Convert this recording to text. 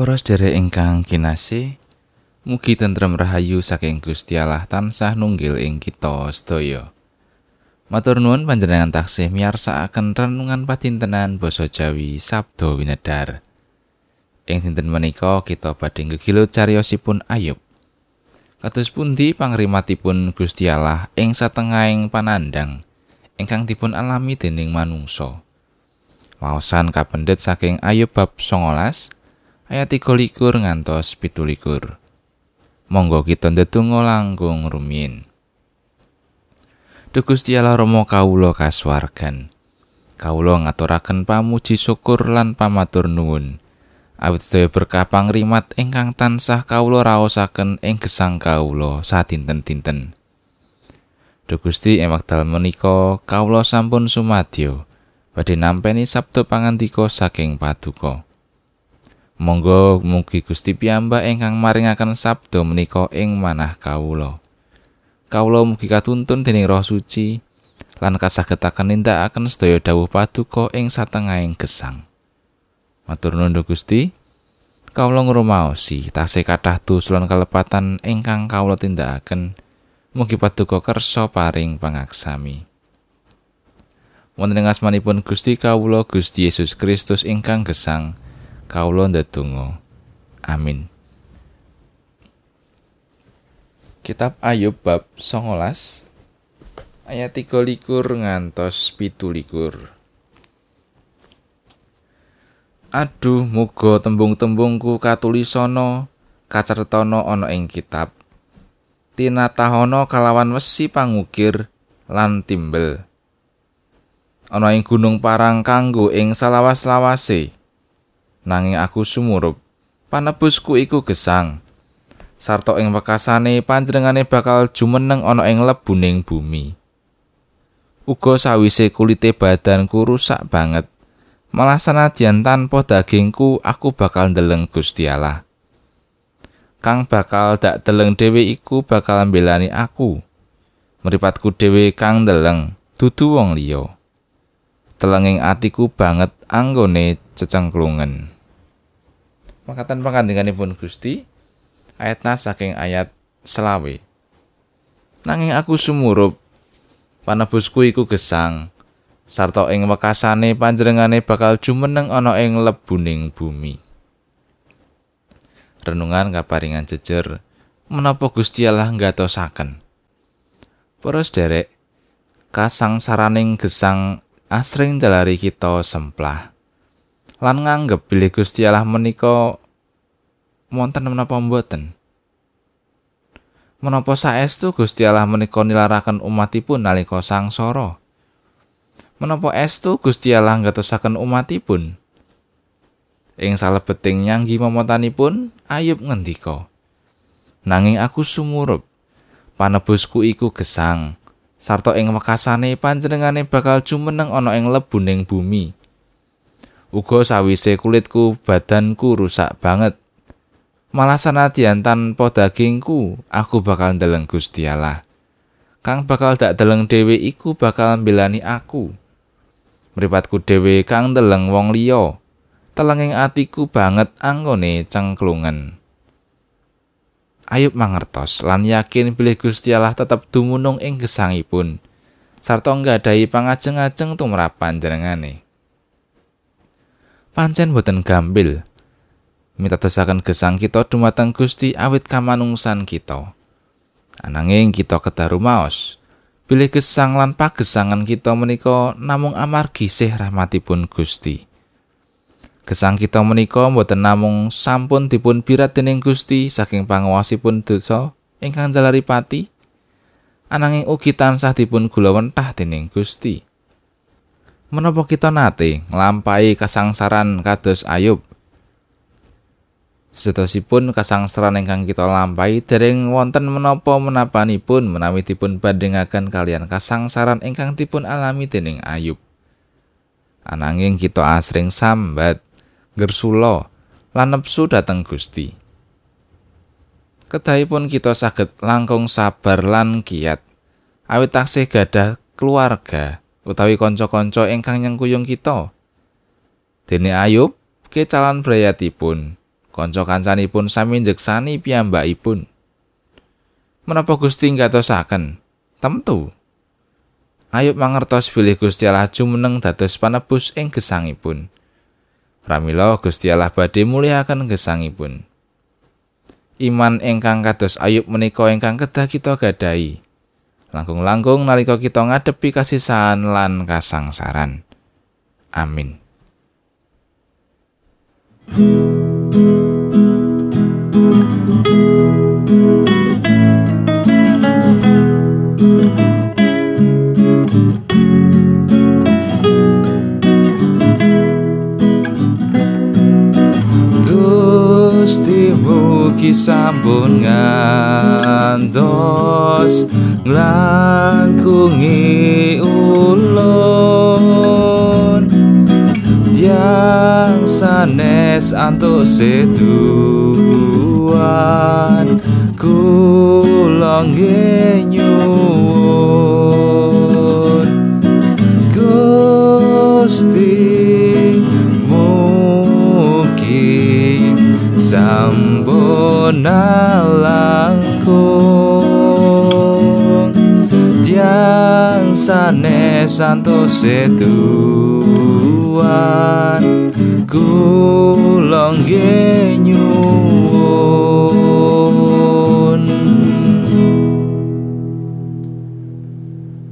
Para sedherek ingkang kinasih, mugi tentrem rahayu saking Gusti Allah tansah nunggil ing kita sedaya. Matur nuwun panjenengan taksih miyarsakaken renungan padintenan basa Jawi Sabdo Winedar. Ing dinten menika kita badhe gegilut cariyosipun Ayub. Kados pundi pangrimatipun Gusti Allah ing satengahing panandang ingkang dipun alami dening manungsa. Waosan kapendhet saking Ayub bab 19 ayat 23 ngantos 17. Monggo kita ndedonga langkung rumiyin. Duh Gusti Allah Rama kawula kasuwargan. Kawula ngaturaken pamuji syukur lan pamatur nuwun. Awit sedaya berkah pangrimat ingkang tansah kawula raosaken ing gesang kawula sadinten-dinten. Duh Gusti ing wekdal menika kawula sampun sumadyo badhe nampeni sabda pangandika saking paduka. Monggo mugi Gusti piyambak ingkang maringaken sabda menika ing manah kawula. kawula mugi katuntun dening Roh Suci lan kasagetaken nindakaken sedaya dawuh paduka ing satengahing gesang. Matur nuwun Gusti. Kawula ngrumaosi tasih kathah dosa kalepatan ingkang kawula tindakaken. Mugi paduka kersa paring pangaksami. Wonten ing asmanipun Gusti kawula Gusti Yesus Kristus ingkang gesang, kawula ndedonga. Amin. Kitab Ayub bab 19 ayat 23 ngantos 17. Aduh muga tembung-tembungku katulisana kacartana ana ing kitab. Tinatahono kalawan wesi pangukir lan timbel. Ana ing gunung parang kanggo ing salawas-lawase. Nanging aku sumurup, panebusku iku gesang. sarta ing wekasane panjenengane bakal jumeneng ana ing lebuning bumi. Uga sawise kulite badanku rusak banget, malah sanadyan tanpa dagingku aku bakal ndeleng Gusti Allah. Kang bakal dak deleng dhewe iku bakal mbelani aku. Mripatku dhewe kang ndeleng, dudu wong liya. Telenging atiku banget anggone cecengklungen. Makatan pangandinganipun Gusti, ayatna saking ayat selawe. Nanging aku sumurup, panebusku iku gesang, sarta ing wekasane panjenengane bakal jumeneng ana ing lebuning bumi. Renungan kaparingan jejer, menapa Gusti Allah ngatosaken. Para sederek, kasangsaraning gesang asring dalari kita semplah. Lan nganggep bilih Gusti Allah menika wonten menapa mboten? Menapa saestu Gusti Allah menika nilaraken umatipun nalika sangsara? Menapa estu Gusti Allah ngatosaken umatipun? Ing salebeting nyanggi momotanipun, Ayub ngendika, "Nanging aku sumurup, panebusku iku gesang, sarta ing wekasane panjenengane bakal jumeneng ana ing lebuning bumi." Uga sawise kulitku badanku rusak banget, Malah sanadyan tanpa dagingku, aku bakal ndeleng Gusti Allah. Kang bakal dak deleng dhewe iku bakal mbelani aku. Mripatku dhewe kang ndeleng wong liya. Telenging atiku banget anggone cengklungen. Ayub mangertos lan yakin bilih Gusti Allah tetep dumunung ing gesangipun. Sarta nggadahi pangajeng-ajeng tumrap panjenengane. Pancen boten gampil mitadosaken gesang kita dumateng Gusti awit kamanungsan kita. Ananging kita kedah rumaos, bilih gesang lan pagesangan kita menika namung amargi sih rahmatipun Gusti. Gesang kita menika boten namung sampun dipun birat dening Gusti saking panguwasipun dosa ingkang jalari pati, ananging ugi tansah dipun gulawentah dening Gusti. Menapa kita nate nglampahi kasangsaran kados Ayub Setosipun kasangsaran ingkang kita lampahi dereng wonten menapa menapanipun menawi dipun bandingaken kalian kasangsaran ingkang dipun alami dening Ayub. Ananging kita asring sambat, gersula, lan nepsu dhateng Gusti. Kedahipun kita saged langkung sabar lan kiat, awit taksih gadah keluarga utawi kanca-kanca ingkang nyengkuyung kita. Dene Ayub kecalan brayatipun kanca-kancanipun sami njeksani piyambakipun. Menapa Gusti ngatosaken? Temtu. Ayub mangertos bilih Gusti Allah jumeneng dados panebus ing gesangipun. Pramila Gusti Allah badhe muliaken gesangipun. Iman ingkang kados Ayub menika ingkang kedah kita gadahi. Langkung-langkung nalika kita ngadepi kasisahan lan kasangsaran. Amin. Gusti sampun ngantos nglangkungi ulun. Tiang sanes antuk seduan kula nyuwun. Gusti sampun langkung tiang sanes antuk seduan kula nyuwun